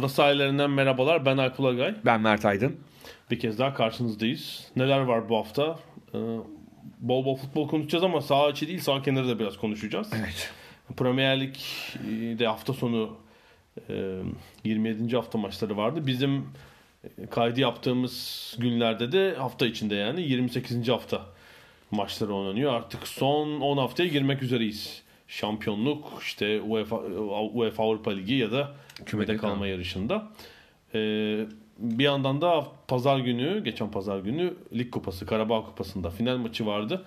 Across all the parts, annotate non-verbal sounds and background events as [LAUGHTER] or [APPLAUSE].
Ada sahillerinden merhabalar. Ben Alp Ulagay. Ben Mert Aydın. Bir kez daha karşınızdayız. Neler var bu hafta? Ee, bol bol futbol konuşacağız ama sağ içi değil sağ kenarı da biraz konuşacağız. Evet. Premier Lig'de hafta sonu e, 27. hafta maçları vardı. Bizim e, kaydı yaptığımız günlerde de hafta içinde yani 28. hafta maçları oynanıyor. Artık son 10 haftaya girmek üzereyiz. Şampiyonluk, işte UEFA, UEFA Avrupa Ligi ya da kümede kalma yarışında. Ee, bir yandan da pazar günü, geçen pazar günü Lig Kupası, Karabağ Kupası'nda final maçı vardı.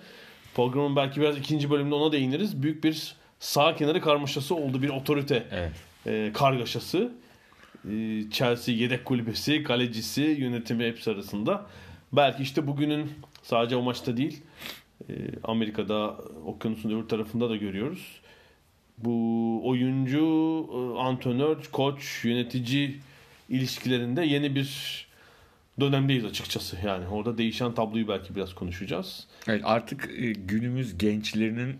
Programın belki biraz ikinci bölümde ona değiniriz. Büyük bir sağ kenarı karmaşası oldu. Bir otorite Evet. e, kargaşası. E, Chelsea yedek kulübesi, kalecisi, yönetimi hepsi arasında. Belki işte bugünün sadece o maçta değil, Amerika'da okyanusun öbür tarafında da görüyoruz. Bu oyuncu, e, antrenör, koç, yönetici ilişkilerinde yeni bir dönemdeyiz açıkçası. Yani orada değişen tabloyu belki biraz konuşacağız. Evet, artık e, günümüz gençlerinin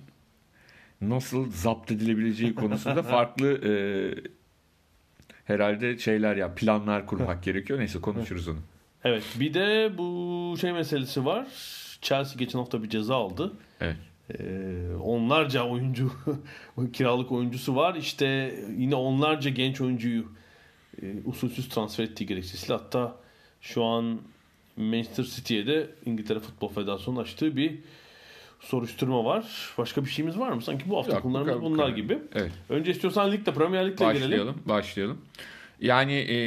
nasıl zapt edilebileceği konusunda [LAUGHS] farklı e, herhalde şeyler ya planlar kurmak [LAUGHS] gerekiyor. Neyse konuşuruz onu. Evet bir de bu şey meselesi var. Chelsea geçen hafta bir ceza aldı. Evet. Ee, onlarca oyuncu [LAUGHS] kiralık oyuncusu var. İşte yine onlarca genç oyuncuyu e, usulsüz transfer ettiği gerekçesiyle hatta şu an Manchester City'ye de İngiltere Futbol Federasyonu açtığı bir soruşturma var. Başka bir şeyimiz var mı? Sanki bu hafta Yok, bu kadar- bunlar gibi. Evet. Önce istiyorsan ligde Premier Lig'le. Başlayalım. Başlayalım. Yani e,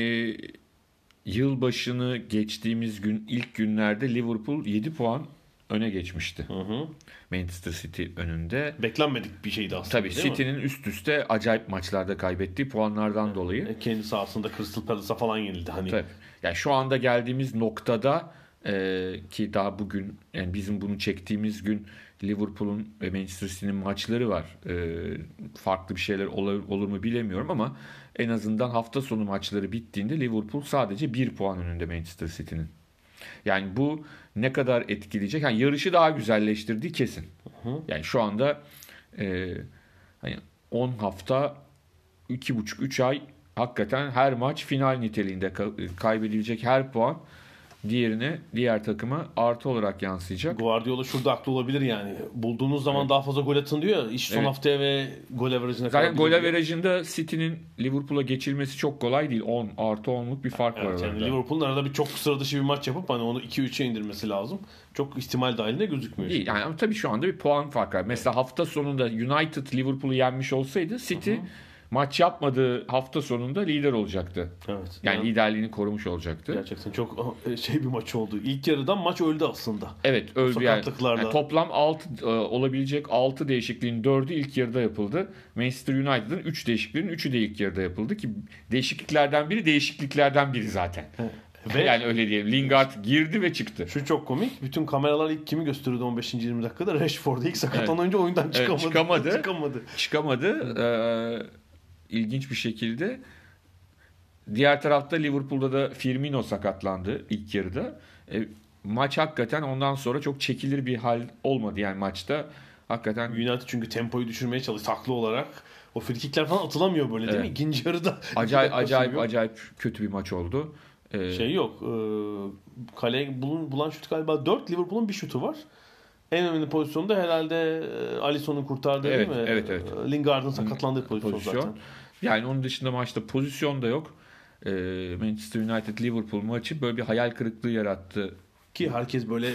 yılbaşını geçtiğimiz gün ilk günlerde Liverpool 7 puan öne geçmişti. Hı hı. Manchester City önünde. Beklenmedik bir şeydi aslında Tabii? City'nin üst üste acayip maçlarda kaybettiği puanlardan dolayı. E, Kendi sahasında Crystal Palace'a falan yenildi. Hani Tabii. Yani şu anda geldiğimiz noktada e, ki daha bugün yani bizim bunu çektiğimiz gün Liverpool'un ve Manchester City'nin maçları var. E, farklı bir şeyler olur, olur mu bilemiyorum ama en azından hafta sonu maçları bittiğinde Liverpool sadece bir puan önünde Manchester City'nin. Yani bu ne kadar etkileyecek? Yani yarışı daha güzelleştirdiği kesin. Yani şu anda e, hani 10 hafta 2,5-3 ay hakikaten her maç final niteliğinde ka- kaybedilecek her puan diğerine diğer takıma artı olarak yansıyacak. Guardiola şurada haklı olabilir yani. Bulduğunuz zaman daha fazla gol atın diyor ya. İş son Evet. haftaya ve gol averajına Zaten gol averajında City'nin Liverpool'a geçirmesi çok kolay değil. 10 artı 10'luk bir fark var Evet, yani arada. Liverpool'un arada bir çok sıra dışı bir maç yapıp hani onu 2-3'e indirmesi lazım. Çok ihtimal dahilinde gözükmüyor. Değil. Yani ama tabii şu anda bir puan farkı var. Mesela hafta sonunda United Liverpool'u yenmiş olsaydı City maç yapmadığı hafta sonunda lider olacaktı. Evet. Yani Yani liderliğini korumuş olacaktı. gerçekten çok şey bir maç oldu. İlk yarıdan maç öldü aslında. Evet öldü yani. Yani toplam 6 olabilecek 6 değişikliğin 4'ü ilk yarıda yapıldı. Manchester United'ın 3 değişikliğin 3'ü de ilk yarıda yapıldı ki değişikliklerden biri değişikliklerden biri zaten. [LAUGHS] Ve yani öyle diyelim. Lingard girdi ve çıktı. şu çok komik. Bütün kameralar ilk kimi gösteriyordu 15. 20 dakikada? Rashford ilk sakatlanan Evet. oyundan çıkamadı. çıkamadı. çıkamadı. Çıkamadı. Ee, ilginç bir şekilde. Diğer tarafta Liverpool'da da Firmino sakatlandı ilk yarıda. E, maç hakikaten ondan sonra çok çekilir bir hal olmadı yani maçta. Hakikaten United çünkü tempoyu düşürmeye çalıştı haklı olarak. O frikikler falan atılamıyor böyle değil mi? Evet. İkinci yarıda. [LAUGHS] acayip acayip sürüyor. acayip kötü bir maç oldu. Ee, Şey yok. E, kaleye bulun, bulan şut galiba 4. Liverpool'un bir şutu var. En önemli pozisyonda herhalde e, Alisson'un kurtardığı Evet, değil mi? evet, evet. E, Lingard'ın sakatlandığı pozisyon, pozisyon. zaten. Yani onun dışında maçta pozisyon da yok. Ee, Manchester United Liverpool maçı böyle bir hayal kırıklığı yarattı. Ki herkes böyle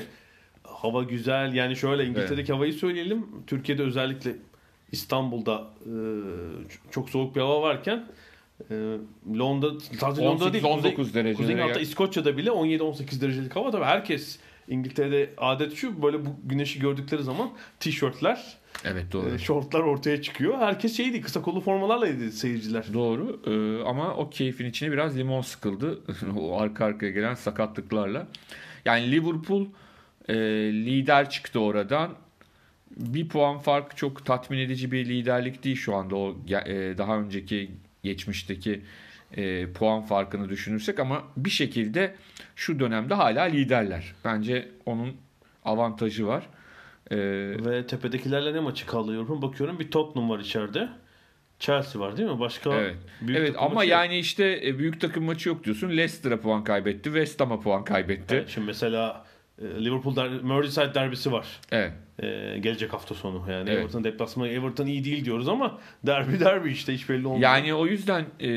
hava güzel. Yani şöyle İngiltere'deki havayı söyleyelim. Türkiye'de özellikle İstanbul'da e, çok soğuk bir hava varken e, Londra sadece Londra değil 18-19 Kuzey, derecelere Kuzey hatta İskoçya'da bile 17-18 derecelik hava tabii herkes İngiltere'de adet şu böyle bu güneşi gördükleri zaman tişörtler, Evet doğru. e, şortlar ortaya çıkıyor. Herkes şeydi kısa kollu formalarlaydı seyirciler. Doğru Ee, ama o keyfin içine biraz limon sıkıldı. [LAUGHS] o arka arkaya gelen sakatlıklarla. Yani Liverpool e, lider çıktı oradan. Bir puan fark çok tatmin edici bir liderlik değil şu anda o e, daha önceki geçmişteki e, puan farkını düşünürsek ama bir şekilde şu dönemde hala liderler. Bence onun avantajı var. Ee, Ve tepedekilerle ne maçı kalıyor? Bakıyorum bir Tottenham var içeride. Chelsea var değil mi? Başka Evet. büyük evet ama maçı yani işte e, büyük takım maçı yok diyorsun. Leicester'a puan kaybetti. West Ham'a puan kaybetti. Evet, şimdi mesela e, Liverpool der, Merseyside derbisi var. Evet. E, gelecek hafta sonu. Yani Evet. Everton deplasmanı Everton iyi değil diyoruz ama derbi derbi işte hiç belli olmuyor. Yani o yüzden e,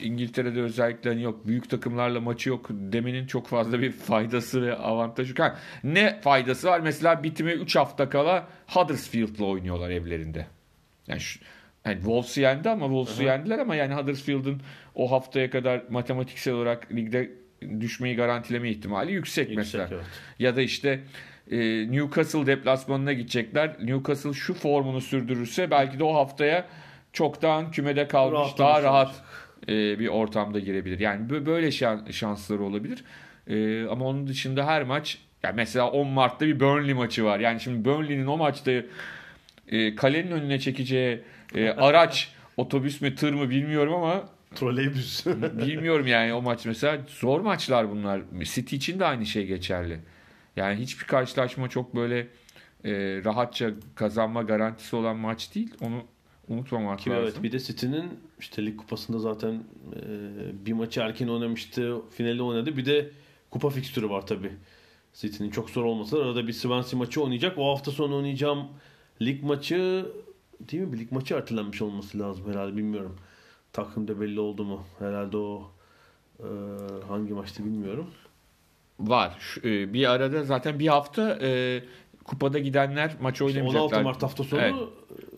İngiltere'de özellikle hani yok büyük takımlarla maçı yok demenin çok fazla bir faydası ve avantajı yok. Ha, ne faydası var? Mesela bitime 3 hafta kala Huddersfield'la oynuyorlar evlerinde. Yani şu, yani Wolves'u yendi ama Wolves'u yendiler ama yani Huddersfield'ın o haftaya kadar matematiksel olarak ligde düşmeyi garantileme ihtimali yüksek, Yüksek, mesela. evet. Ya da işte e, Newcastle deplasmanına gidecekler. Newcastle şu formunu sürdürürse belki de o haftaya çoktan kümede kalmış Rahatlamış daha rahat e, bir ortamda girebilir. Yani bö- böyle şan- şansları olabilir. E, ama onun dışında her maç yani mesela 10 Mart'ta bir Burnley maçı var. Yani şimdi Burnley'nin o maçta e, kalenin önüne çekeceği e, araç [LAUGHS] otobüs mü tır mı bilmiyorum ama Troleybüs. [LAUGHS] Bilmiyorum yani o maç mesela zor maçlar bunlar. City için de aynı şey geçerli. Yani hiçbir karşılaşma çok böyle e, rahatça kazanma garantisi olan maç değil. Onu unutmamak Ki lazım. evet bir de City'nin işte lig kupasında zaten e, bir maçı erken oynamıştı. Finali oynadı. Bir de kupa fikstürü var tabi. City'nin çok zor olmasa da arada bir Swansea maçı oynayacak. O hafta sonu oynayacağım lig maçı değil mi? Bir lig maçı ertelenmiş olması lazım herhalde bilmiyorum. Takvimde belli oldu mu? Herhalde o e, hangi maçtı bilmiyorum. Var. Şu, e, bir arada zaten bir hafta e, kupada gidenler maç İşte oynamayacaklar. 16 Mart hafta sonu Evet.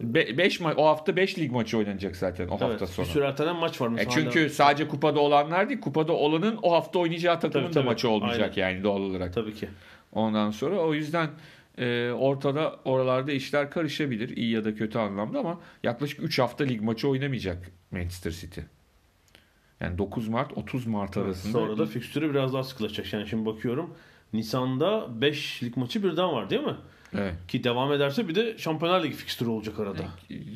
Be- beş ma- o hafta 5 lig maçı oynanacak zaten o evet, hafta sonu. bir sürü ertelenen maç var. E çünkü hala- sadece kupada olanlar değil, kupada olanın o hafta oynayacağı takımın Tabii, da tabii. maçı olmayacak Aynen. yani doğal olarak. tabii ki. Ondan sonra o yüzden e, ortada oralarda işler karışabilir iyi ya da kötü anlamda ama yaklaşık 3 hafta lig maçı oynamayacak Manchester City. Yani 9 Mart 30 Mart arasında Sonra da fikstürü biraz daha sıkılaşacak. Yani şimdi bakıyorum Nisan'da 5 lig maçı birden var değil mi? evet, Ki devam ederse bir de Şampiyonlar Ligi fikstürü olacak arada.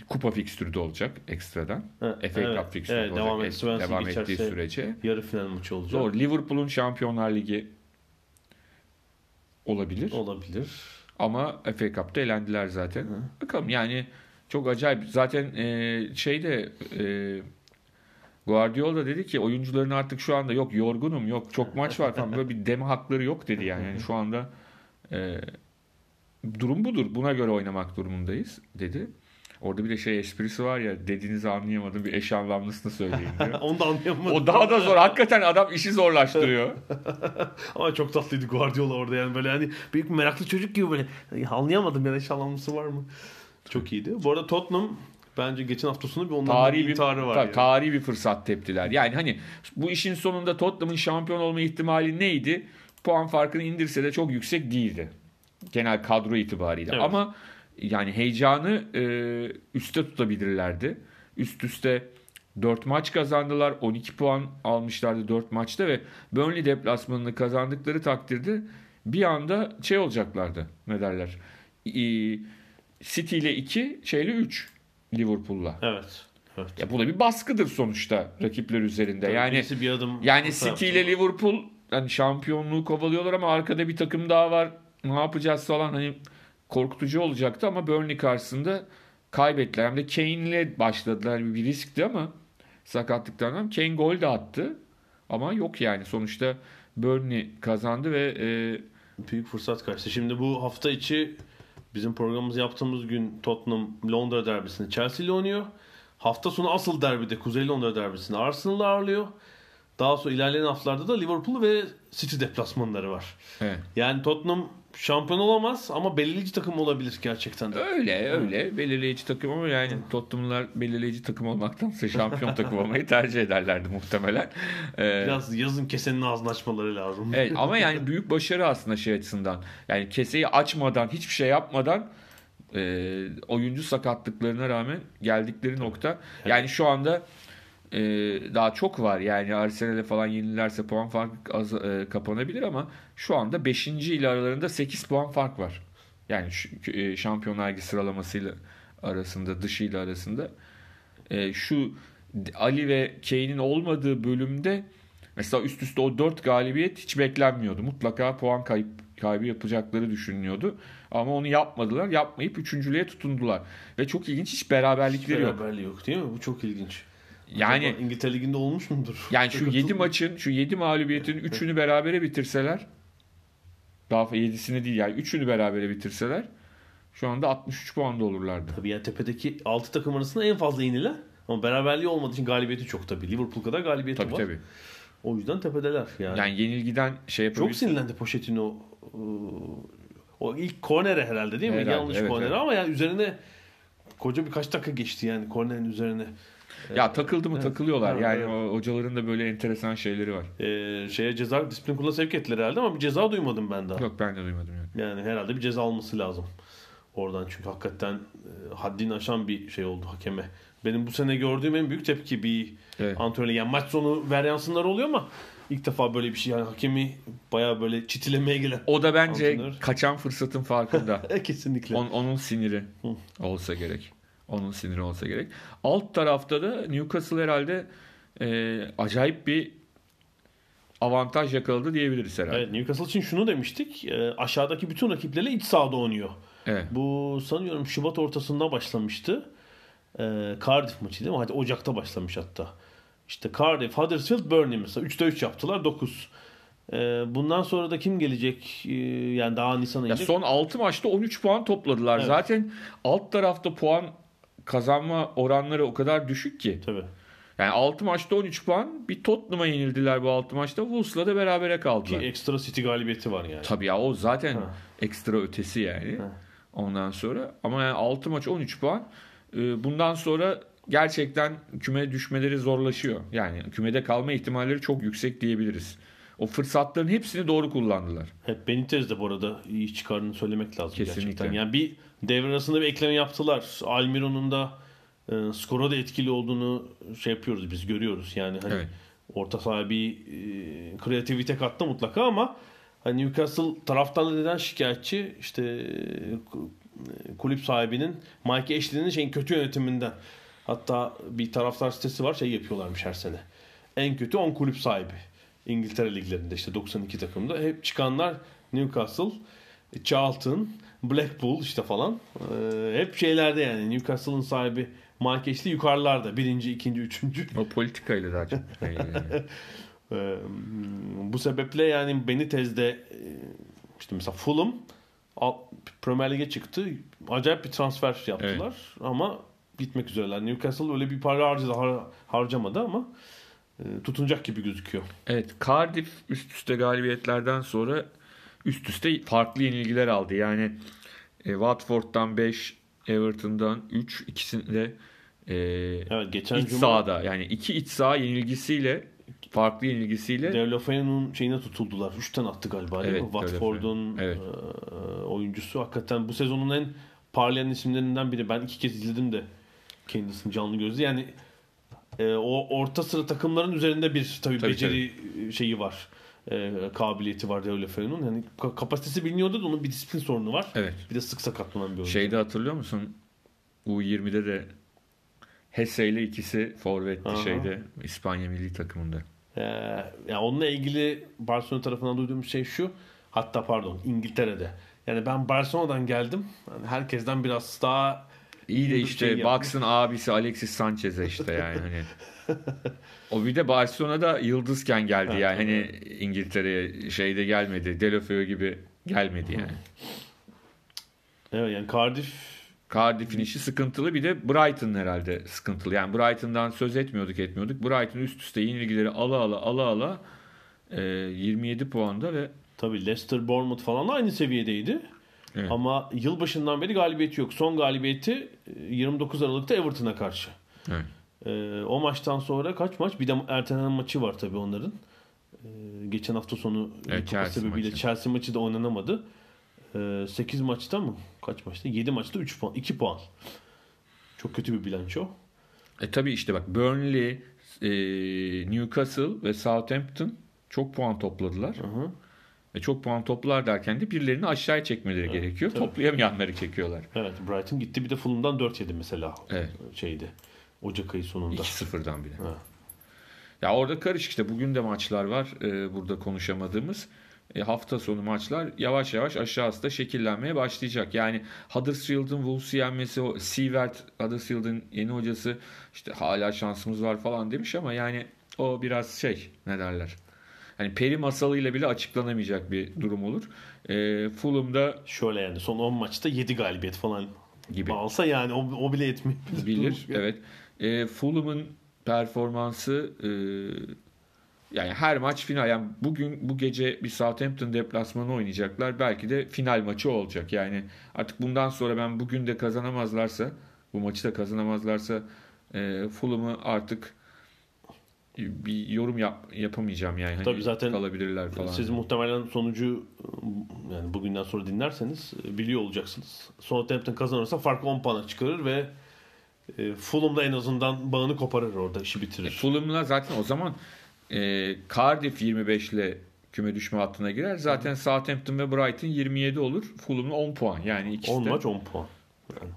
kupa fikstürü de olacak ekstradan. Ha, FA evet, Cup fikstürü evet, de devam olacak et- et- Swansea devam ettiği sürece. Yarı final maçı olacak. Doğru. Liverpool'un Şampiyonlar Ligi olabilir. Olabilir. Ama FA Cup'ta elendiler zaten. Bakalım yani çok acayip. Zaten e, şeyde e, Guardiola dedi ki oyuncuların artık şu anda yok yorgunum yok çok maç var falan böyle bir deme hakları yok dedi yani. yani şu anda e, durum budur. Buna göre oynamak durumundayız dedi. Orada bir de şey esprisi var ya dediğinizi anlayamadım bir eş anlamlısını söyleyin diyor. [LAUGHS] Onu da anlayamadım. o daha da zor. Hakikaten adam işi zorlaştırıyor. [LAUGHS] Ama çok tatlıydı Guardiola orada yani böyle hani büyük meraklı çocuk gibi böyle "Ya anlayamadım ya da anlamlısı var mı? Çok iyiydi. Bu arada Tottenham bence geçen hafta sonu bir onların tarihi bir bir intiharı var. ta- yani. tarihi bir fırsat teptiler. Yani hani bu işin sonunda Tottenham'ın şampiyon olma ihtimali neydi? Puan farkını indirse de çok yüksek değildi. Genel kadro itibariyle. Evet. Ama yani heyecanı e, üste tutabilirlerdi. Üst üste 4 maç kazandılar. 12 puan almışlardı 4 maçta ve Burnley deplasmanını kazandıkları takdirde bir anda şey olacaklardı. Ne derler? E, City ile 2, şeyle 3 Liverpool'la. Evet. Evet. Ya bu da bir baskıdır sonuçta rakipler üzerinde. Tabii yani bir adım yani City ile Liverpool hani şampiyonluğu kovalıyorlar ama arkada bir takım daha var. Ne yapacağız falan hani korkutucu olacaktı ama Burnley karşısında kaybettiler. Hem de Kane ile başladılar. Bir riskti ama sakatlıktan sonra Kane gol de attı. Ama yok yani sonuçta Burnley kazandı ve e, Büyük fırsat kaçtı. Şimdi bu hafta içi bizim programımızı yaptığımız gün Tottenham Londra derbisini Chelsea ile oynuyor. Hafta sonu asıl derbide Kuzey Londra derbisini Arsenal'la ağırlıyor. Daha sonra ilerleyen haftalarda da Liverpool ve City deplasmanları var. evet. Yani Tottenham şampiyon olamaz ama belirleyici takım olabilir gerçekten de. Öyle öyle belirleyici takım ama yani Tottenham'lar belirleyici takım olmaktansa şampiyon [LAUGHS] takım olmayı tercih ederlerdi muhtemelen. Ee, Biraz yazın kesenin ağzını açmaları lazım. evet, ama yani [LAUGHS] büyük başarı aslında şey açısından. Yani keseyi açmadan hiçbir şey yapmadan e, oyuncu sakatlıklarına rağmen geldikleri nokta. Yani şu anda e, daha çok var. Yani Arsenal'e falan yenilerse puan farkı az, e, kapanabilir ama şu anda 5. ile aralarında 8 puan fark var. Yani şu, e, Şampiyonlar Ligi sıralamasıyla arasında, dışıyla arasında. E, şu Ali ve Kane'in olmadığı bölümde mesela üst üste o 4 galibiyet hiç beklenmiyordu. Mutlaka puan kayıp kaybı yapacakları düşünülüyordu. Ama onu yapmadılar. Yapmayıp üçüncülüğe tutundular. Ve çok ilginç hiç beraberlikleri yok. Beraberliği yok değil mi? Bu çok ilginç. Yani Acaba İngiltere Ligi'nde olmuş mudur? [LAUGHS] yani şu Çok 7 atıl- maçın, şu 7 mağlubiyetin 3'ünü berabere bitirseler daha 7'sini değil yani 3'ünü berabere bitirseler şu anda 63 puanda olurlardı. Tabii yani tepedeki 6 takım arasında en fazla yenilen ama beraberliği olmadığı için galibiyeti çok tabii. Liverpool kadar galibiyeti Tabii var. tabii. O yüzden tepedeler yani. Yani yenilgiden şey çok yapabilirsin. sinirlendi Pochettino o ilk kornere herhalde değil mi? Herhalde, Yanlış evet, kornere evet. ama yani üzerine koca birkaç dakika geçti yani kornerin üzerine. Ya takıldı mı takılıyorlar. Yani o hocaların da böyle enteresan şeyleri var. Ee, şeye ceza disiplin kuruluna sevk ettiler herhalde ama bir ceza duymadım ben daha. Yok ben de duymadım yani. Yani herhalde bir ceza alması lazım. Oradan çünkü hakikaten e, haddini aşan bir şey oldu hakeme. Benim bu sene gördüğüm en büyük tepki bir Evet. antrenör. Yani maç sonu varyansınlar oluyor ama ilk defa böyle bir şey. Yani hakemi bayağı böyle çitilemeye gelen. O da bence Antrenör. kaçan fırsatın farkında. [LAUGHS] Kesinlikle. On- onun siniri olsa gerek. Onun siniri olsa gerek. Alt tarafta da Newcastle herhalde e, acayip bir avantaj yakaladı diyebiliriz herhalde. Evet Newcastle için şunu demiştik. e, aşağıdaki bütün rakiplerle iç sahada oynuyor. Evet. Bu sanıyorum Şubat ortasında başlamıştı. Ee, Cardiff maçı değil mi? Hadi Ocak'ta başlamış hatta. İşte Cardiff, Huddersfield, Burnley mesela. 3'te 3 yaptılar 9. Ee, bundan sonra da kim gelecek? Ee, yani daha Nisan ayında. son 6 maçta 13 puan topladılar. Evet. Zaten alt tarafta puan kazanma oranları o kadar düşük ki. Tabii. Yani 6 maçta 13 puan. Bir Tottenham'a yenildiler bu 6 maçta. Wolves'la da berabere Ki kaldılar. ekstra City galibiyeti var yani. Tabii ya o zaten Ha. ekstra ötesi yani. Ha. Ondan sonra ama yani 6 maç 13 puan. Ee, Bundan sonra gerçekten küme düşmeleri zorlaşıyor. Yani kümede kalma ihtimalleri çok yüksek diyebiliriz. O fırsatların hepsini doğru kullandılar. Hep Benitez de bu arada iyi iş çıkardığını söylemek lazım Kesinlikle. gerçekten. Yani bir devre arasında bir ekleme yaptılar. Almiron'un da e, skora da etkili olduğunu şey yapıyoruz biz görüyoruz. Yani hani Evet. orta sahaya bir e, kreativite kattı mutlaka ama hani Newcastle taraftarları neden şikayetçi? İşte e, kulüp sahibinin Mike Ashley'nin şeyin kötü yönetiminden. Hatta bir taraftar sitesi var şey yapıyorlarmış her sene. En kötü 10 kulüp sahibi. İngiltere liglerinde işte 92 takımda. Hep çıkanlar Newcastle, Charlton, Blackpool işte falan. Ee, hep şeylerde yani Newcastle'ın sahibi Mike Ashley yukarılarda. Birinci, ikinci, üçüncü. O politikayla daha çok. [LAUGHS] Ee, bu sebeple yani Benitez'de e, işte mesela Fulham Premier Lig'e çıktı. Acayip bir transfer yaptılar ama bitmek üzereler. Newcastle öyle bir para harcadı, har- harcamadı ama e, tutunacak gibi gözüküyor. Evet Cardiff üst üste galibiyetlerden sonra üst üste farklı yenilgiler aldı. Yani e, Watford'dan 5, Everton'dan 3 ikisinde e, Evet geçen iç cuma sahada yani iki iç saha yenilgisiyle farklı yenilgisiyle Deulofeu'nun şeyine tutuldular. 3'ten attı galiba değil Evet, mi? Watford'un Evet. e, oyuncusu. Hakikaten bu sezonun en parlayan isimlerinden biri. Ben iki kez izledim de kendisini canlı gözle. Yani e, o orta sıra takımların üzerinde bir tabii, Tabii, beceri şeyi var. E, kabiliyeti var Deulofeu'nun. Yani ka- kapasitesi biliniyordu da onun bir disiplin sorunu var. evet Bir de sık sakatlanan bir oyuncu. şeyde hatırlıyor musun? U20'de de Hesse ile ikisi forvetti Aha. şeyde İspanya milli takımında. Ee, yani onunla ilgili Barcelona tarafından duyduğum şey şu. Hatta pardon İngiltere'de. Yani ben Barcelona'dan geldim. Yani herkesten biraz daha İyi de işte şey baksın abisi Alexis Sanchez'e işte yani hani. o bir de Barcelona'da yıldızken geldi yani hani İngiltere'ye şeyde gelmedi. Delofeu gibi gelmedi yani. evet yani Cardiff Cardiff'in işi sıkıntılı bir de Brighton herhalde sıkıntılı. Yani Brighton'dan söz etmiyorduk etmiyorduk. Brighton üst üste yenilgileri ala ala ala ala e, 27 puanda ve Tabii Leicester, Bournemouth falan aynı seviyedeydi. Evet. Ama yılbaşından beri galibiyeti yok. Son galibiyeti e, 29 Aralık'ta Everton'a karşı. Evet. Ee, o maçtan sonra kaç maç? Bir de ertelenen maçı var tabii onların. Ee, geçen hafta sonu Evet, Chelsea sebebiyle maçı. Chelsea maçı da oynanamadı. Ee, 8 maçta mı? Kaç maçta? 7 maçta 3 puan. 2 puan. Çok kötü bir bilanço. E tabii işte bak Burnley, e, Newcastle ve Southampton çok puan topladılar. Hı hı. Çok puan toplar derken de birilerini aşağıya çekmeleri gerekiyor. tabii. Toplayamayanları çekiyorlar. Evet Brighton gitti bir de Fulham'dan 4 yedi mesela. Evet. Şeydi. Ocak ayı sonunda. 2-0'dan bile. Ha. Ya orada karışık işte. Bugün de maçlar var e, burada konuşamadığımız. E, hafta sonu maçlar yavaş yavaş aşağısı da şekillenmeye başlayacak. Yani Huddersfield'ın Wolves'u yenmesi, Sievert, Huddersfield'ın yeni hocası işte hala şansımız var falan demiş ama yani o biraz şey ne derler. Hani peri masalıyla bile açıklanamayacak bir durum olur. E, Fulham'da Şöyle yani son 10 maçta 7 galibiyet falan gibi. alsa yani o, o bile etmeyebilir. bilir. evet. E, Fulham'ın performansı e, yani her maç final. Yani bugün bu gece bir Southampton deplasmanı oynayacaklar. Belki de final maçı olacak. Yani artık bundan sonra ben bugün de kazanamazlarsa bu maçı da kazanamazlarsa e, Fulham'ı artık bir yorum yap, yapamayacağım yani. Hani Tabii zaten kalabilirler falan. Siz muhtemelen sonucu yani bugünden sonra dinlerseniz e, biliyor olacaksınız. Southampton kazanırsa farkı 10 puana çıkarır ve e, Fulham da en azından bağını koparır orada işi bitirir. Fulham'la zaten o zaman e, Cardiff 25 ile küme düşme hattına girer. Zaten Southampton ve Brighton 27 olur. Fulham'la 10 puan. Yani ikisi 10 de maç 10 puan. Yani.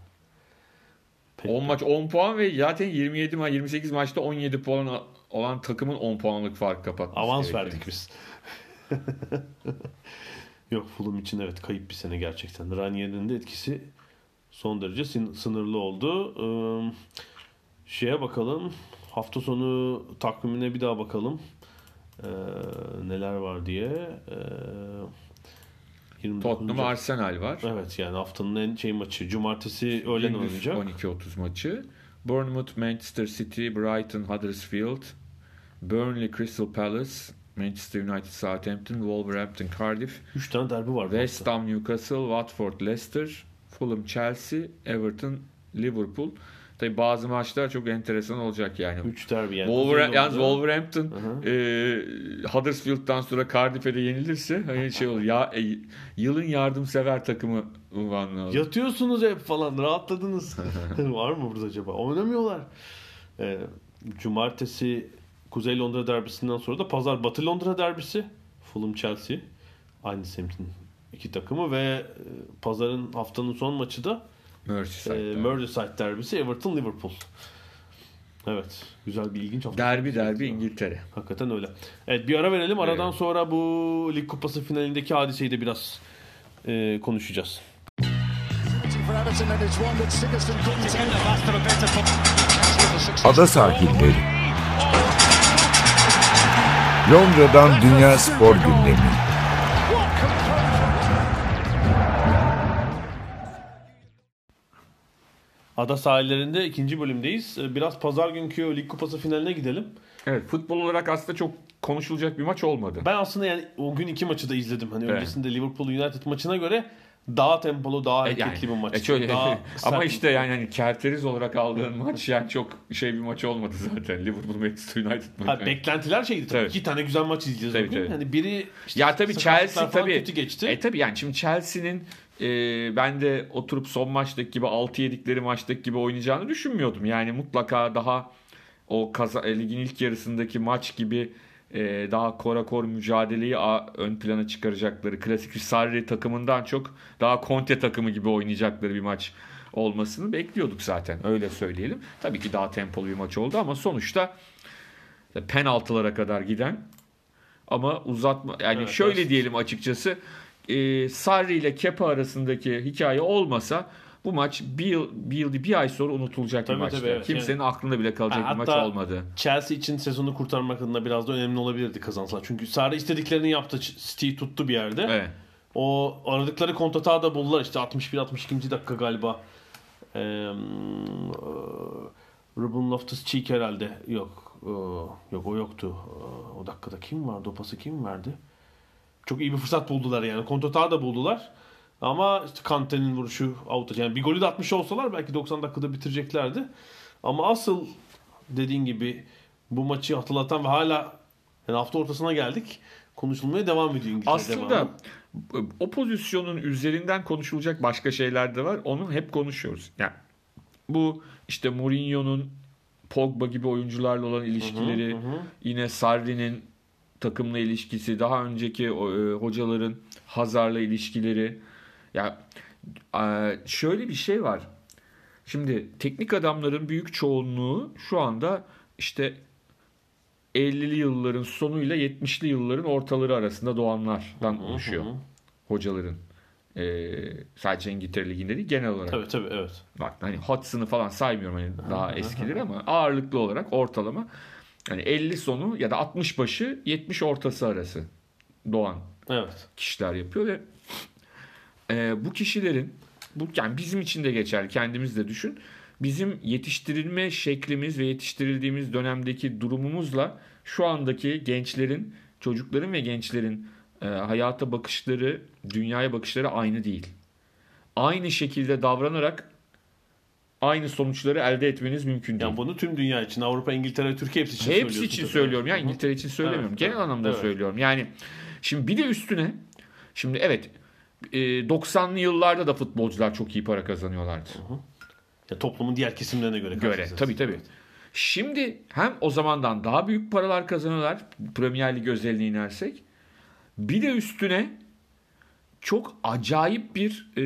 Peki. 10 maç 10 puan ve zaten 27 maç 28 maçta 17 puan olan takımın 10 puanlık fark kapatması Avans gerekiyor. verdik biz. [LAUGHS] Yok Fulham için evet kayıp bir sene gerçekten. Ranier'in de etkisi son derece sınırlı oldu. Ee, şeye bakalım. Hafta sonu takvimine bir daha bakalım. Ee, neler var diye. Ee, 29. Tottenham Arsenal var. Evet yani haftanın en şey maçı. Cumartesi öğlen oynayacak. 12.30 maçı. Bournemouth, Manchester City, Brighton, Huddersfield, Burnley, Crystal Palace, Manchester United, Southampton, Wolverhampton, Cardiff, 3 tane derbi var. West. Ham, Newcastle, Watford, Leicester, Fulham, Chelsea, Everton, Liverpool. Tabi bazı maçlar çok enteresan olacak yani. 3 derbi yani. Wolver- yalnız Wolverhampton Hı e, Huddersfield'dan sonra Cardiff'e de yenilirse hani şey olur. Ya e, yılın yardımsever takımı unvanını alır. Yatıyorsunuz hep falan rahatladınız. [LAUGHS] Var mı burada acaba? Oynamıyorlar. Ee, cumartesi Kuzey Londra derbisinden sonra da pazar Batı Londra derbisi. Fulham Chelsea. Aynı semtin iki takımı ve e, pazarın haftanın son maçı da e, Merseyside. Merseyside derbisi Everton Liverpool. Evet. Güzel bir ilginç hafta. derbi derbi İngiltere. Hakikaten öyle. Evet bir ara verelim. Aradan Evet. sonra bu Lig Kupası finalindeki hadiseyi de biraz e, konuşacağız. Ada sahilleri. Londra'dan Dünya Spor Gündemi. Ada sahillerinde ikinci bölümdeyiz. Ee, Biraz pazar günkü Lig Kupası finaline gidelim. Evet futbol olarak aslında çok konuşulacak bir maç olmadı. Ben aslında yani o gün iki maçı da izledim. Hani Evet. öncesinde Liverpool United maçına göre daha tempolu, daha hareketli bir maç. e şöyle, Daha [LAUGHS] ama işte yani hani kerteriz olarak aldığın maç yani çok şey bir maç olmadı zaten. Liverpool Manchester United maçı. Ha, beklentiler şeydi tabii. Tabii. İki tane güzel maç izleyeceğiz Tabii, bugün. tabii. Hani biri işte Ya tabii Chelsea tabii. kötü geçti. E tabii yani şimdi Chelsea'nin e, ben de oturup son maçtaki gibi 6 yedikleri maçtaki gibi oynayacağını düşünmüyordum. Yani mutlaka daha o kaza, e, ligin ilk yarısındaki maç gibi e, daha korakor mücadeleyi a- ön plana çıkaracakları klasik Sarri takımından çok daha Conte takımı gibi oynayacakları bir maç olmasını bekliyorduk zaten öyle söyleyelim. Tabii ki daha tempolu bir maç oldu ama sonuçta penaltılara kadar giden ama uzatma yani Evet, şöyle evet. diyelim açıkçası e, Sarri ile Kepa arasındaki hikaye olmasa bu maç bir yıl bir, yıl, bir ay sonra unutulacak Tabii, bir maçtı. tabii, evet. Kimsenin aklında bile kalacak Ha, bir maç olmadı. Chelsea için sezonu kurtarmak adına biraz da önemli olabilirdi kazansalar. Çünkü Sarri istediklerini yaptı. City'yi tuttu bir yerde. Evet. O aradıkları kontatağı da buldular işte 61-62. dakika galiba. Ee, Ruben Loftus-Cheek herhalde. Yok. Ee, yok o yoktu. Ee, O dakikada kim vardı? O pası kim verdi? Çok iyi bir fırsat buldular yani. Kontratağı da buldular. Ama işte Kante'nin vuruşu out. Yani bir golü de atmış olsalar belki 90 dakikada bitireceklerdi. Ama asıl dediğin gibi bu maçı hatırlatan ve hala yani hafta ortasına geldik. Konuşulmaya devam ediyor İngiltere Aslında devamı. o pozisyonun üzerinden konuşulacak başka şeyler de var. Onu hep konuşuyoruz. Yani bu işte Mourinho'nun Pogba gibi oyuncularla olan ilişkileri, yine Sarri'nin takımla ilişkisi, daha önceki e, hocaların Hazar'la ilişkileri. Ya şöyle bir şey var. Şimdi teknik adamların büyük çoğunluğu şu anda işte 50'li yılların sonuyla 70'li yılların ortaları arasında doğanlardan oluşuyor hocaların. Ee, sadece İngiltere Ligi'nde değil genel olarak. Tabii tabii evet. Bak hani Hudson'ı falan saymıyorum hani daha eskileri ama ağırlıklı olarak ortalama hani 50 sonu ya da 60 başı 70 ortası arası doğan Evet. kişiler yapıyor ve e, bu kişilerin bu yani bizim için de geçerli kendimiz de düşün. Bizim yetiştirilme şeklimiz ve yetiştirildiğimiz dönemdeki durumumuzla şu andaki gençlerin, çocukların ve gençlerin e, hayata bakışları, dünyaya bakışları aynı değil. Aynı şekilde davranarak aynı sonuçları elde etmeniz mümkün değil. Yani bunu tüm dünya için, Avrupa, İngiltere, Türkiye hepsi için Hepsi için tabii. söylüyorum. Ya Hı hı. İngiltere için söylemiyorum. Evet, Genel evet, anlamda evet. söylüyorum. Yani şimdi bir de üstüne şimdi evet e, 90'lı yıllarda da futbolcular çok iyi para kazanıyorlardı. Ya toplumun diğer kesimlerine göre. Göre. Tabii tabii. Şimdi hem o zamandan daha büyük paralar kazanıyorlar. Premier Lig özeline inersek. Bir de üstüne çok acayip bir e,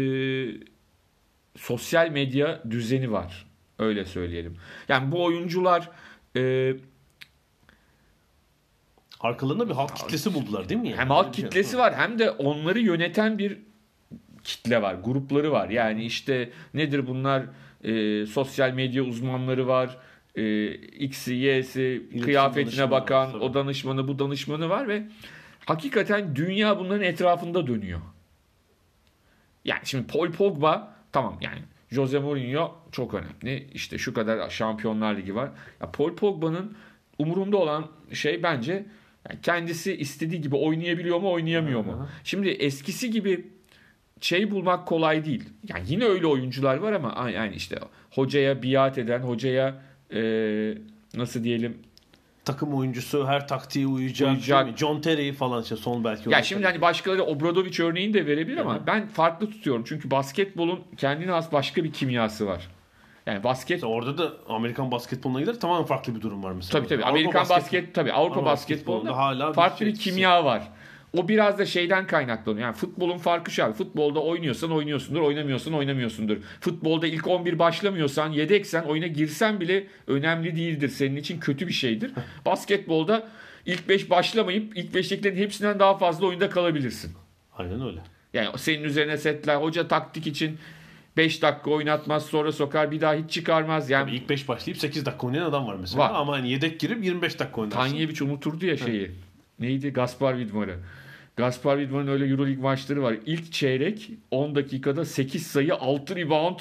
sosyal medya düzeni var. Öyle söyleyelim. Yani bu oyuncular e, Arkalarında bir halk kitlesi buldular değil mi? Yani? Hem halk şey. kitlesi var hem de onları yöneten bir kitle var, grupları var. Yani işte nedir bunlar? Ee, sosyal medya uzmanları var. Ee, X'i, Y'si, kıyafetine bakan, var, tabii. o danışmanı, bu danışmanı var ve hakikaten dünya bunların etrafında dönüyor. Yani şimdi Paul Pogba tamam yani Jose Mourinho çok önemli. İşte şu kadar Şampiyonlar Ligi var. Ya Paul Pogba'nın umurunda olan şey bence yani kendisi istediği gibi oynayabiliyor mu, oynayamıyor mu? Şimdi eskisi gibi şey bulmak kolay değil. Yani yine öyle oyuncular var ama yani işte hocaya biat eden, hocaya e, nasıl diyelim Takım oyuncusu her taktiğe uyacak. Uyacak. John Terry falan işte son belki. Ya şimdi hani başkaları Obradoviç örneğini de verebilir ama ben farklı tutuyorum. Çünkü basketbolun kendine has başka bir kimyası var. Yani basket orada da Amerikan basketboluna gider tamamen farklı bir durum var mesela. tabii tabii Avrupa Amerikan basket- basket tabii Avrupa Avrupa basketbolunda basketbolunda hala farklı bir şey- kimya var. O biraz da şeyden kaynaklanıyor. Yani futbolun farkı şu abi. Futbolda oynuyorsan oynuyorsundur, oynamıyorsan oynamıyorsundur. Futbolda ilk 11 başlamıyorsan, yedeksen, oyuna girsen bile önemli değildir. Senin için kötü bir şeydir. [LAUGHS] Basketbolda ilk 5 başlamayıp ilk 5'tekilerin hepsinden daha fazla oyunda kalabilirsin. Aynen öyle. Yani senin üzerine setler, hoca taktik için 5 dakika oynatmaz sonra sokar bir daha hiç çıkarmaz. Yani İlk 5 başlayıp 8 dakika oynayan adam var mesela. Var. Ama hani yedek girip 25 dakika oynarsın. Tanyeviç unuturdu ya şeyi. Neydi? Gaspar Vidmar'ı. Gaspar Vidmar'ın öyle Euroleague maçları var. İlk çeyrek 10 dakikada 8 sayı, 6 rebound,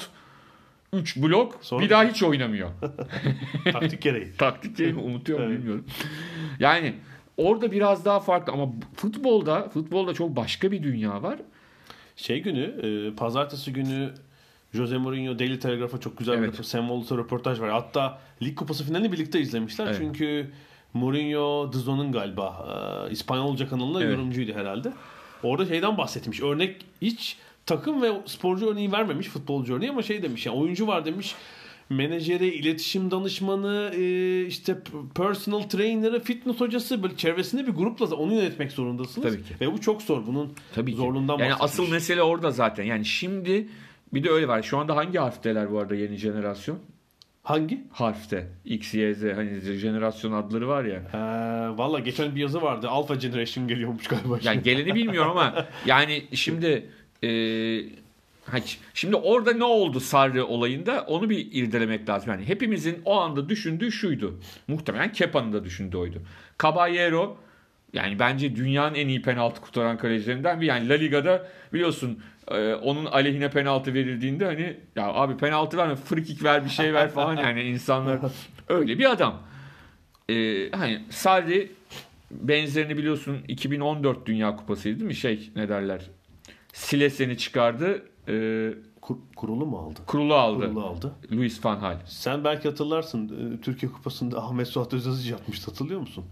3 blok. Sonra- Bir daha hiç oynamıyor. [LAUGHS] Taktik gereği. Taktik değil mi? Unutuyorum Evet. bilmiyorum. Yani orada biraz daha farklı ama futbolda futbolda çok başka bir dünya var. Şey günü, e, pazartesi günü Jose Mourinho Daily Telegraph'a çok güzel Evet. bir Sam röportaj var. Hatta Lig Kupası finalini birlikte izlemişler. Evet. Çünkü Mourinho DAZN'ın galiba e, İspanyolca kanalında Evet. yorumcuydu herhalde. Orada şeyden bahsetmiş. Örnek hiç takım ve sporcu örneği vermemiş futbolcu örneği ama şey demiş yani oyuncu var demiş menajeri, iletişim danışmanı, e, işte personal trainer'ı, fitness hocası böyle çevresinde bir grupla onu yönetmek zorundasınız. Tabii ki. Ve bu çok zor. Bunun Tabii ki. zorluğundan Yani bahsetmiş. asıl mesele orada zaten. Yani şimdi bir de öyle var. Şu anda hangi harfteler bu arada yeni jenerasyon? Hangi? Harfte. X, Y, Z hani jenerasyon adları var ya. Ee, Valla geçen bir yazı vardı. Alpha Generation geliyormuş galiba. Yani [LAUGHS] geleni bilmiyorum ama yani şimdi e, şimdi orada ne oldu Sarri olayında onu bir irdelemek lazım. Yani hepimizin o anda düşündüğü şuydu. Muhtemelen Kepa'nın da düşündüğü oydu. Caballero yani bence dünyanın en iyi penaltı kurtaran kalecilerinden bir. Yani La Liga'da biliyorsun e, onun aleyhine penaltı verildiğinde hani ya abi penaltı verme free kick ver bir şey ver falan yani insanlar [LAUGHS] öyle bir adam. E, hani Sarri benzerini biliyorsun 2014 Dünya Kupası'ydı değil mi? Şey ne derler? Sileseni çıkardı. E, Kur- kurulu mu aldı? kurulu aldı. Kurulu aldı. Luis van Gaal. Sen belki hatırlarsın e, Türkiye Kupası'nda Ahmet Suat Özazıcı yapmıştı hatırlıyor musun?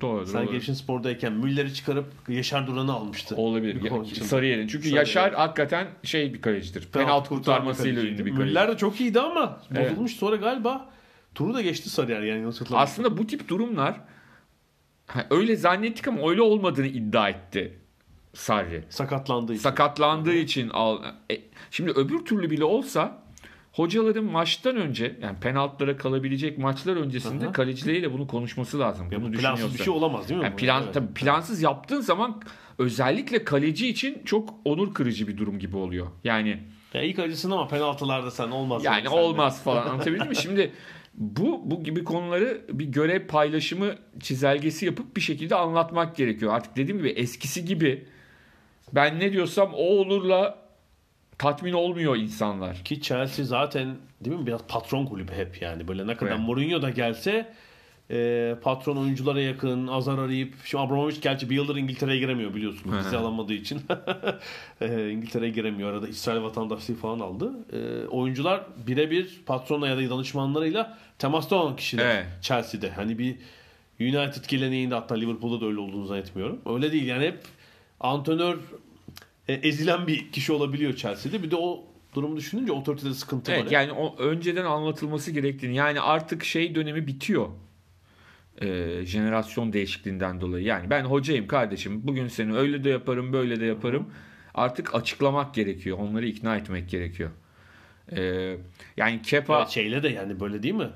Doğru. Sen doğru. Spor'dayken Müller'i çıkarıp Yaşar Duran'ı almıştı. Olabilir. Ya-. Sarıyer'in. Çünkü Sarıyer. Yaşar hakikaten şey bir kalecidir. Penaltı kurtarmasıyla ünlü bir kaleci. Müller de çok iyiydi ama Evet. bozulmuş sonra galiba turu da geçti Sarıyer yani yanlış. Aslında bu tip durumlar ha, öyle zannettik ama öyle olmadığını iddia etti Sarri. sakatlandığı için. Sakatlandığı için al. E, şimdi öbür türlü bile olsa hocaların maçtan önce yani penaltılara kalabilecek maçlar öncesinde Aha. kalecileriyle bunu konuşması lazım. Ya bunu bu plansız bir şey olamaz değil mi? Yani plan, Evet. tabii plansız yaptığın zaman özellikle kaleci için çok onur kırıcı bir durum gibi oluyor. Yani Ya ilk acısın ama penaltılarda sen olmaz. yani olmaz falan [LAUGHS] anlatabildim mi? Şimdi bu bu gibi konuları bir görev paylaşımı çizelgesi yapıp bir şekilde anlatmak gerekiyor. Artık dediğim gibi eskisi gibi ben ne diyorsam o olurla tatmin olmuyor insanlar. Ki Chelsea zaten değil mi biraz patron kulübü hep yani. Böyle ne kadar Evet. Mourinho da gelse e, patron oyunculara yakın, azar arayıp. Şimdi Abramovich gerçi bir yıldır İngiltere'ye giremiyor biliyorsun. Hı hı. Vize alamadığı için. [LAUGHS] e, İngiltere'ye giremiyor. Arada İsrail vatandaşlığı falan aldı. E, oyuncular birebir patronla ya da danışmanlarıyla temasta olan kişiler Evet. Chelsea'de. Hani bir United geleneğinde hatta Liverpool'da da öyle olduğunu zannetmiyorum. Öyle değil yani hep antrenör e, ezilen bir kişi olabiliyor Chelsea'de. Bir de o durumu düşününce otoritede sıkıntı var. Evet yani o önceden anlatılması gerektiğini yani artık şey dönemi bitiyor. Ee, jenerasyon değişikliğinden dolayı. Yani ben hocayım kardeşim. Bugün seni öyle de yaparım, böyle de yaparım. Artık açıklamak gerekiyor. Onları ikna etmek gerekiyor. Ee, yani Kepa Evet, şeyle de yani böyle değil mi?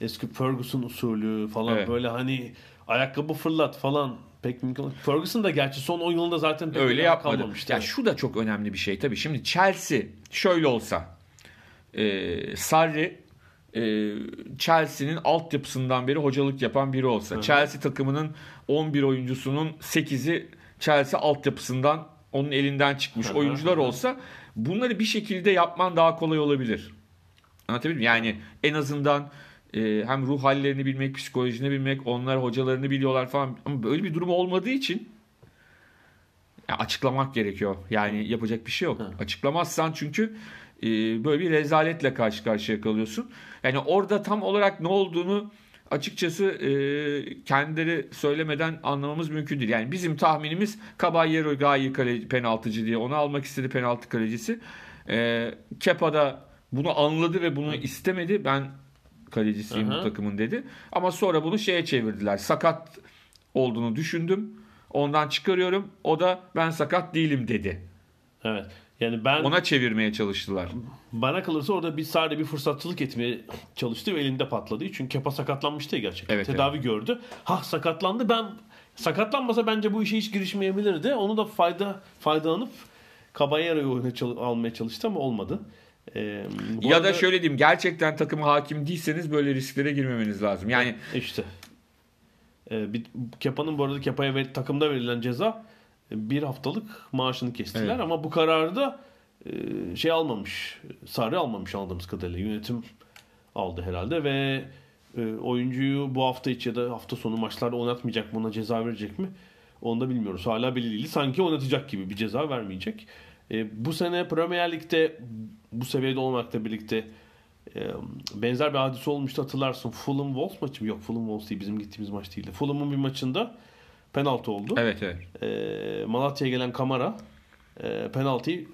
Eski Ferguson usulü falan Evet. böyle hani ayakkabı fırlat falan pek mümkün olmaz. Ferguson da gerçi son 10 yılında zaten pek öyle yapmadı. kalmamıştı. Ya Evet. şu da çok önemli bir şey tabii. Şimdi Chelsea şöyle olsa e, Sarri e, Chelsea'nin altyapısından beri hocalık yapan biri olsa. Chelsea takımının 11 oyuncusunun 8'i Chelsea altyapısından onun elinden çıkmış Hı hı. oyuncular olsa bunları bir şekilde yapman daha kolay olabilir. Anlatabildim? Yani en azından e, hem ruh hallerini bilmek, psikolojini bilmek, onlar hocalarını biliyorlar falan. Ama böyle bir durum olmadığı için ya açıklamak gerekiyor. Yani yapacak bir şey yok. Açıklamazsan çünkü e, böyle bir rezaletle karşı karşıya kalıyorsun. Yani orada tam olarak ne olduğunu açıkçası e, kendileri söylemeden anlamamız mümkün değil. Yani bizim tahminimiz Caballero Gayi kale, penaltıcı diye onu almak istedi penaltı kalecisi. E, Kepa da bunu anladı ve bunu istemedi. Ben kalecisiyim bu Aha. takımın dedi. Ama sonra bunu şeye çevirdiler. Sakat olduğunu düşündüm. Ondan çıkarıyorum. O da ben sakat değilim dedi. Evet. Yani ben Ona çevirmeye çalıştılar. bana kalırsa orada bir sadece bir fırsatçılık etmeye çalıştı ve elinde patladı. Çünkü Kepa sakatlanmıştı ya gerçekten. Evet, Tedavi gördü. Ha sakatlandı. Ben sakatlanmasa bence bu işe hiç girişmeyebilirdi. Onu da fayda faydalanıp Caballero'yu oyuna çal- almaya çalıştı ama olmadı. Bu ya arada- da şöyle diyeyim gerçekten takıma hakim değilseniz böyle risklere girmemeniz lazım. Yani İşte. Ee, bir, Kepa'nın bu arada Kepa'ya ver, takımda verilen ceza e, bir haftalık maaşını kestiler Evet. ama bu kararı da e, şey almamış. Sarı almamış anladığımız kadarıyla. Yönetim aldı herhalde ve e, oyuncuyu bu hafta içi ya da hafta sonu maçlarda oynatmayacak ona ceza verecek mi? Onu da bilmiyoruz. Hala belli değil. Sanki oynatacak gibi bir ceza vermeyecek. E, bu sene Premier Lig'de bu seviyede olmakla birlikte e, benzer bir hadise olmuştu hatırlarsın. Fulham Wolves maçı mı? Yok Fulham Wolves değil bizim gittiğimiz maç değildi. Fulham'ın bir maçında penaltı oldu. evet evet. E, Malatya'ya gelen Kamara e, penaltıyı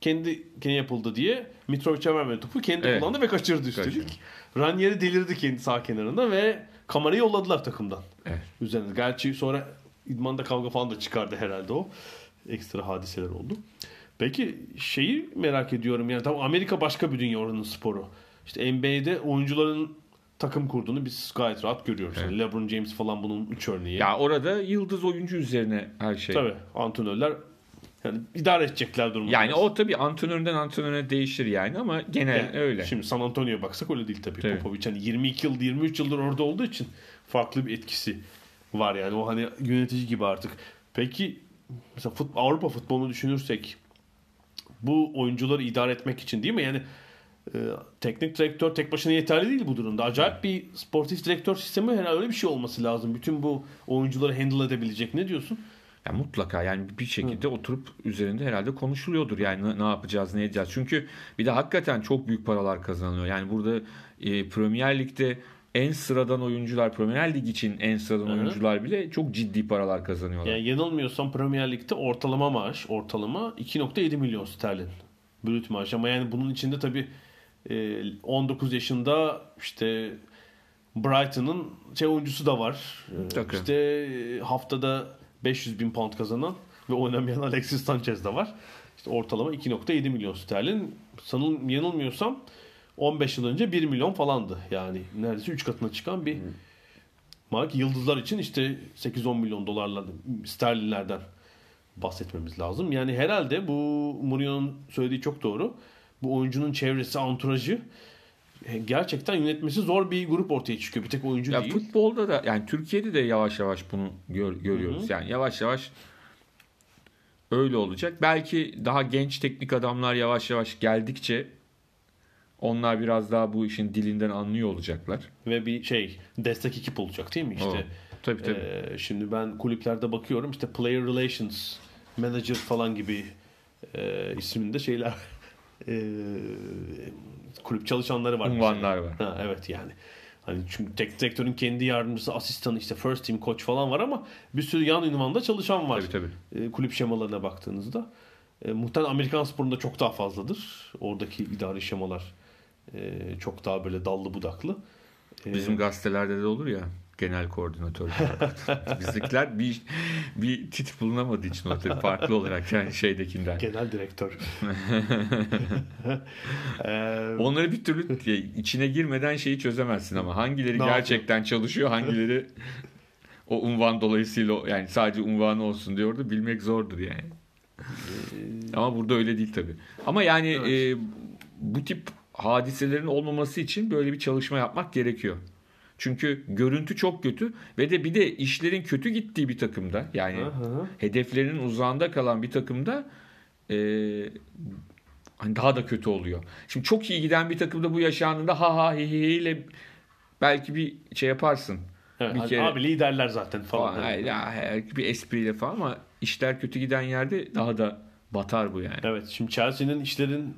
kendi kendi yapıldı diye Mitrovic'e vermedi topu. Kendi Evet. kullandı ve kaçırdı üstelik. Kaçırdı. Ranieri delirdi kendi sağ kenarında ve Kamara'yı yolladılar takımdan. Evet. Üzerine. Gerçi sonra idmanda kavga falan da çıkardı herhalde o. Ekstra hadiseler oldu. Peki şeyi merak ediyorum yani tamam Amerika başka bir dünya oranın sporu. İşte NBA'de oyuncuların takım kurduğunu biz gayet rahat görüyoruz. Evet. Yani LeBron James falan bunun üç örneği. Ya orada yıldız oyuncu üzerine her şey. Tabii antrenörler yani idare edecekler durumu. Yani o tabii antrenörden antrenöre değişir yani ama genel Yani öyle. Şimdi San Antonio'ya baksak öyle değil tabii. Tabii. Popovic hani 22 yıl 23 yıldır orada olduğu için farklı bir etkisi var yani. O hani yönetici gibi artık. Peki mesela fut, Avrupa futbolunu düşünürsek bu oyuncuları idare etmek için değil mi? Yani e, teknik direktör tek başına yeterli değil bu durumda. Acayip bir sportif direktör sistemi herhalde öyle bir şey olması lazım. Bütün bu oyuncuları handle edebilecek. Ne diyorsun? Yani mutlaka yani bir şekilde oturup üzerinde herhalde konuşuluyordur. Yani ne, ne yapacağız, ne edeceğiz. Çünkü bir de hakikaten çok büyük paralar kazanılıyor. Yani burada e, Premier Lig'de en sıradan oyuncular, Premier Lig için en sıradan oyuncular bile çok ciddi paralar kazanıyorlar. Yani yanılmıyorsam Premier Lig'de ortalama maaş ortalama 2.7 milyon sterlin. Brüt maaş ama yani bunun içinde tabii e, 19 yaşında işte Brighton'ın şey oyuncusu da var. E, Tabii. İşte e, haftada 500 bin pound kazanan ve oynamayan Alexis Sanchez de var. İşte ortalama 2.7 milyon sterlin. Sanırım yanılmıyorsam 15 yıl önce 1 milyon falandı. Yani neredeyse 3 katına çıkan bir mark. Yıldızlar için işte 8-10 milyon dolarlar sterlinlerden bahsetmemiz lazım. Yani herhalde bu Mourinho'nun söylediği çok doğru. Bu oyuncunun çevresi, anturajı e, gerçekten yönetmesi zor bir grup ortaya çıkıyor. Bir tek oyuncu Ya değil. futbolda da yani Türkiye'de de yavaş yavaş bunu gör- görüyoruz. Yani yavaş yavaş öyle olacak. Belki daha genç teknik adamlar yavaş yavaş geldikçe onlar biraz daha bu işin dilinden anlıyor olacaklar. Ve bir şey destek ekip olacak değil mi? İşte O, tabii tabii. e, şimdi ben kulüplerde bakıyorum işte player relations manager falan gibi e, isminde şeyler [LAUGHS] e, kulüp çalışanları var. Unvanlar var. Ha, evet yani. Hani çünkü teknik direktörün kendi yardımcısı, asistanı işte first team coach falan var ama bir sürü yan ünvanda çalışan var. Tabii tabii. E, kulüp şemalarına baktığınızda. E, muhtemelen Amerikan sporunda çok daha fazladır. Oradaki idari şemalar e, çok daha böyle dallı budaklı. E, Bizim gazetelerde de olur ya genel koordinatör. [LAUGHS] Bizdekiler bir bir tit bulunamadığı için o tabii farklı olarak yani şeydekinden. genel direktör. [LAUGHS] e, Onları bir türlü içine girmeden şeyi çözemezsin ama hangileri Ne gerçekten çalışıyor, hangileri o unvan dolayısıyla yani sadece unvanı olsun diyor da bilmek zordur yani. Ama burada öyle değil tabii. Ama yani e, bu tip hadiselerin olmaması için böyle bir çalışma yapmak gerekiyor. Çünkü görüntü çok kötü ve de bir de işlerin kötü gittiği bir takımda yani hı. hedeflerinin uzağında kalan bir takımda e, hani daha da kötü oluyor. Şimdi çok iyi giden bir takımda bu yaşandığında ha ha hi hi ile belki bir şey yaparsın. evet, bir hani kere- abi liderler zaten falan. Falan, hayır, ya, bir espriyle falan ama işler kötü giden yerde daha da batar bu yani. Evet şimdi Chelsea'nin işlerin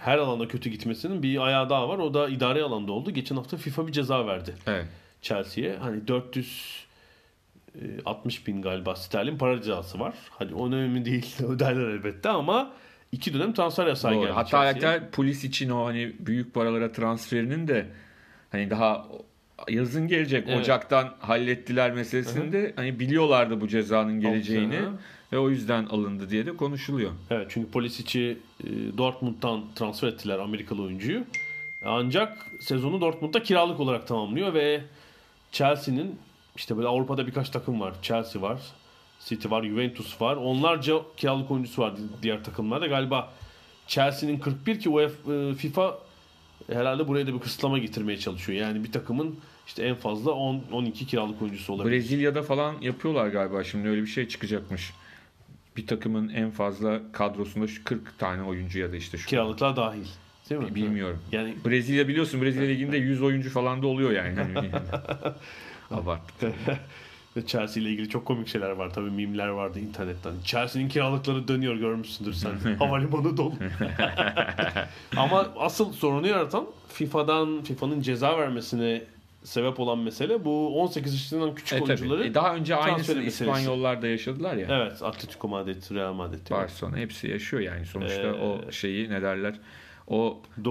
her alanda kötü gitmesinin bir ayağı daha var. O da idari alanda oldu. Geçen hafta FIFA bir ceza verdi Evet. Chelsea'ye. Hani 460 bin galiba sterlin para cezası var. Hani o önemli değil [LAUGHS] öderler elbette ama iki dönem transfer yasağı Doğru. geldi Hatta hatta polis için o hani büyük paralara transferinin de hani daha yazın gelecek Evet. Ocak'tan hallettiler meselesinde hani biliyorlardı bu cezanın geleceğini Hı hı. Ve o yüzden alındı diye de konuşuluyor. Evet çünkü polis içi e, Dortmund'dan transfer ettiler Amerikalı oyuncuyu. Ancak sezonu Dortmund'da kiralık olarak tamamlıyor ve Chelsea'nin işte böyle Avrupa'da birkaç takım var. Chelsea var, City var, Juventus var. Onlarca kiralık oyuncusu var di- diğer takımlarda. Galiba Chelsea'nin 41 ki UEFA, e, FIFA herhalde buraya da bir kısıtlama getirmeye çalışıyor. Yani bir takımın işte en fazla 10 12 kiralık oyuncusu olabilir. Brezilya'da falan yapıyorlar galiba şimdi öyle bir şey çıkacakmış. Bir takımın en fazla kadrosunda şu 40 tane oyuncu ya da işte şu Kiralıklar dahil. Değil mi? bilmiyorum. Yani Brezilya biliyorsun Brezilya liginde 100 oyuncu falan da oluyor yani. [LAUGHS] [LAUGHS] Abarttım. [LAUGHS] Ve Chelsea ile ilgili çok komik şeyler var. Tabii mimler vardı internetten. Chelsea'nin kiralıkları dönüyor görmüşsündür sen. Havalimanı dolu. Ama asıl sorunu yaratan FIFA'dan FIFA'nın ceza vermesine sebep olan mesele bu 18 yaşından küçük E, tabii. oyuncuları. E, daha önce aynısını. İspanyollar da yaşadılar ya. Evet, Atletico Madrid, Real Madrid. Barcelona hepsi yaşıyor yani sonuçta Ee, o şeyi ne derler o, Do-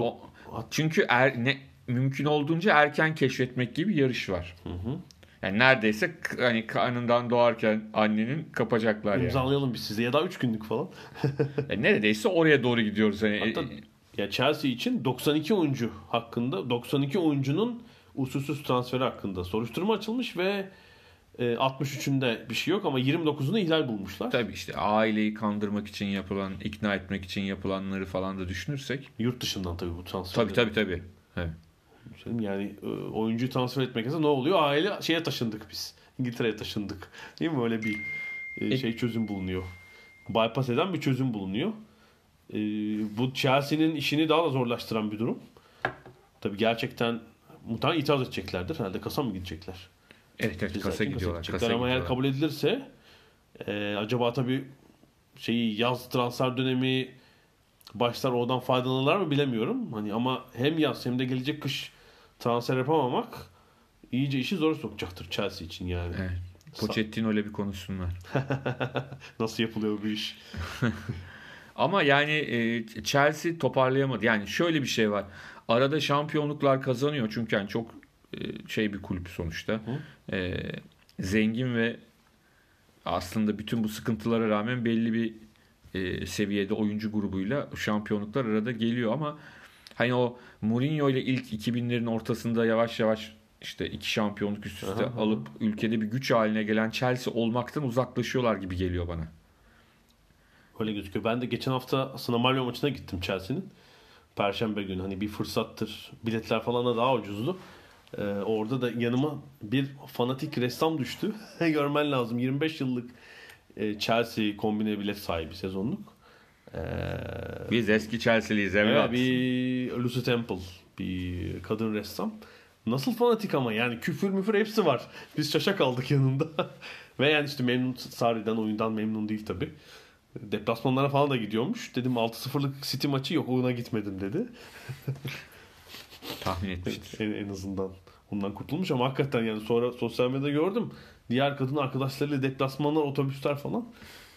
o- çünkü er, ne mümkün olduğunca erken keşfetmek gibi yarış var. Yani neredeyse hani karnından doğarken annenin kapacaklar yani. İmzalayalım biz size ya da 3 günlük falan. Yani neredeyse oraya doğru gidiyoruz hani. Hatta ya Chelsea için 92 oyuncu hakkında 92 oyuncunun usulsüz transferi hakkında soruşturma açılmış ve e, 63'ünde bir şey yok ama 29'unu ihlal bulmuşlar. Tabii işte aileyi kandırmak için yapılan, ikna etmek için yapılanları falan da düşünürsek. Yurt dışından tabii bu transfer. Tabii tabii tabii. Evet. Yani e, oyuncuyu transfer etmek ne oluyor? Aile şeye taşındık biz. İngiltere'ye taşındık. Değil mi? Öyle bir e, E- şey çözüm bulunuyor. Bypass eden bir çözüm bulunuyor. e, bu Chelsea'nin işini daha da zorlaştıran bir durum. Tabii gerçekten muhtemelen itiraz edeceklerdir. Herhalde kasa mı gidecekler? Evet evet kasa gidiyorlar. gidecekler. Kasa Ama eğer kabul edilirse e, acaba tabii şeyi yaz transfer dönemi başlar oradan faydalanırlar mı bilemiyorum. Hani ama hem yaz hem de gelecek kış transfer yapamamak iyice işi zor sokacaktır Chelsea için yani. Evet. Pochettino ile bir konuşsunlar. [LAUGHS] Nasıl yapılıyor bu iş? [LAUGHS] Ama yani e, Chelsea toparlayamadı. Yani şöyle bir şey var. Arada şampiyonluklar kazanıyor çünkü yani çok e, şey bir kulüp sonuçta. E, zengin ve aslında bütün bu sıkıntılara rağmen belli bir e, seviyede oyuncu grubuyla şampiyonluklar arada geliyor ama hani o Mourinho ile ilk 2000'lerin ortasında yavaş yavaş işte iki şampiyonluk üst üste Aha, aha. alıp ülkede bir güç haline gelen Chelsea olmaktan uzaklaşıyorlar gibi geliyor bana. Öyle gözüküyor. Ben de geçen hafta Sınamalyo maçına gittim Chelsea'nin. Perşembe günü hani bir fırsattır. Biletler falan da daha ucuzdu. Ee, orada da yanıma bir fanatik ressam düştü. [LAUGHS] Görmen lazım. 25 yıllık e, Chelsea kombine bilet sahibi sezonluk. Ee, Biz eski Chelsea'liyiz evet, bir Lucy Temple bir kadın ressam. Nasıl fanatik ama yani küfür müfür hepsi var. Biz şaşa kaldık yanında. [LAUGHS] Ve yani işte memnun Sarri'den oyundan memnun değil tabi. Deplasmanlara falan da gidiyormuş. Dedim 6-0'lık City maçı yok ona gitmedim dedi. Tahmin etmiştir. En, en azından ondan kurtulmuş ama hakikaten yani sonra sosyal medyada gördüm. Diğer kadın arkadaşlarıyla deplasmanlar, otobüsler falan.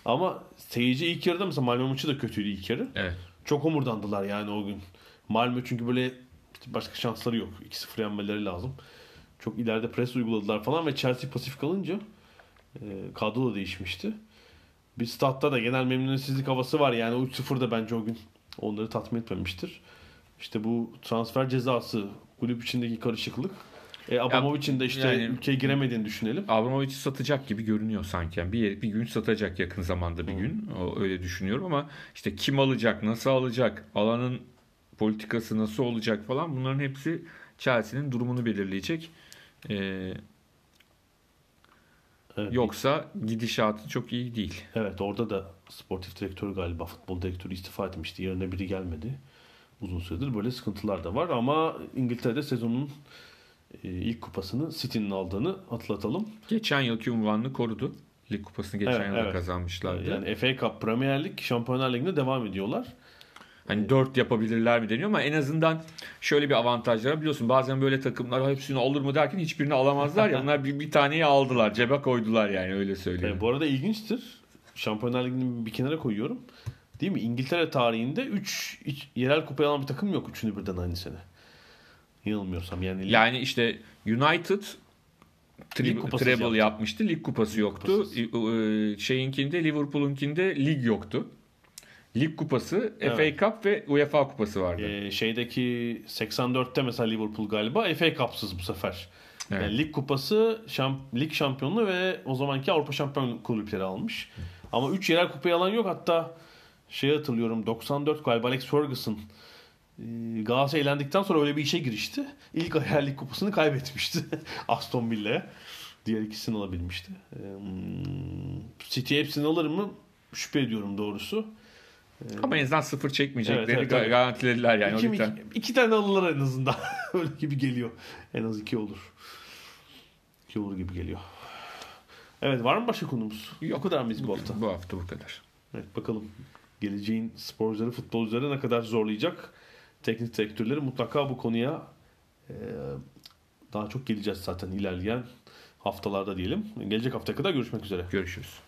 Ama seyirci ilk yarıda mesela Malmö maçı da kötüydü ilk yarı. Evet. Çok omurdandılar yani o gün. Malmö çünkü böyle başka şansları yok. 2-0 yenmeleri lazım. Çok ileride pres uyguladılar falan ve Chelsea pasif kalınca e, kadro da değişmişti. Bir statta da genel memnuniyetsizlik havası var. Yani o 3-0 da bence o gün onları tatmin etmemiştir. İşte bu transfer cezası, kulüp içindeki karışıklık. E, Abramovich'in de işte yani- ülkeye giremediğini düşünelim. Abramovich'i satacak gibi görünüyor sanki. Yani bir, yer- bir gün satacak yakın zamanda bir gün. O, öyle düşünüyorum ama işte kim alacak, nasıl alacak, alanın politikası nasıl olacak falan bunların hepsi Chelsea'nin durumunu belirleyecek. Ee, Evet, yoksa gidişatı çok iyi değil. Evet orada da sportif direktörü galiba futbol direktörü istifa etmişti. Yerine biri gelmedi. Uzun süredir böyle sıkıntılar da var ama İngiltere'de sezonun e, ilk kupasını City'nin aldığını hatırlatalım. Geçen yılki unvanını korudu. Lig kupasını geçen Evet, yılda evet. kazanmışlardı. Yani FA Cup, Premier Lig, Şampiyonlar Ligi'nde devam ediyorlar. Hani 4 yapabilirler mi deniyor ama en azından şöyle bir avantajları biliyorsun. Bazen böyle takımlar hepsini alır mı derken hiçbirini alamazlar ya. Bunlar bir, bir taneyi aldılar. Cebe koydular yani öyle söyleyeyim. E, bu arada ilginçtir. Şampiyonlar Ligi'ni bir kenara koyuyorum. Değil mi? İngiltere tarihinde 3 yerel kupayı alan bir takım yok. Üçünü birden aynı sene. Yanılmıyorsam yani. Yani işte United Lig kupası treble yaptı. yapmıştı. Lig kupası yoktu. kupası. Ee, Şeyinkinde Liverpool'unkinde lig yoktu. Lig kupası, Evet. FA Cup ve UEFA kupası vardı. Ee, şeydeki 84'te mesela Liverpool galiba FA Cup'sız bu sefer. Evet. Yani lig kupası, şamp- lig şampiyonluğu ve o zamanki Avrupa şampiyon kulüpleri almış. Ama 3 yerel kupayı alan yok. Hatta şey hatırlıyorum 94 galiba Alex Ferguson e, Galatasaray elendikten sonra öyle bir işe girişti. İlk yerel lig kupasını kaybetmişti [LAUGHS] Aston Villa'ya. Diğer ikisini alabilmişti. City hepsini alır mı? Şüphe ediyorum doğrusu. Ama en azından sıfır çekmeyecekleri Evet, evet, garantilediler yani. İki, yüzden. iki tane alırlar en azından. [LAUGHS] Öyle gibi geliyor. En az iki olur. İki olur gibi geliyor. Evet var mı başka konumuz? Yok. O kadar mıyız bu hafta? Bu hafta bu kadar. Evet bakalım. Geleceğin sporcuları, futbolcuları ne kadar zorlayacak? Teknik direktörleri mutlaka bu konuya e, daha çok geleceğiz zaten ilerleyen haftalarda diyelim. Gelecek haftaya kadar görüşmek üzere. Görüşürüz.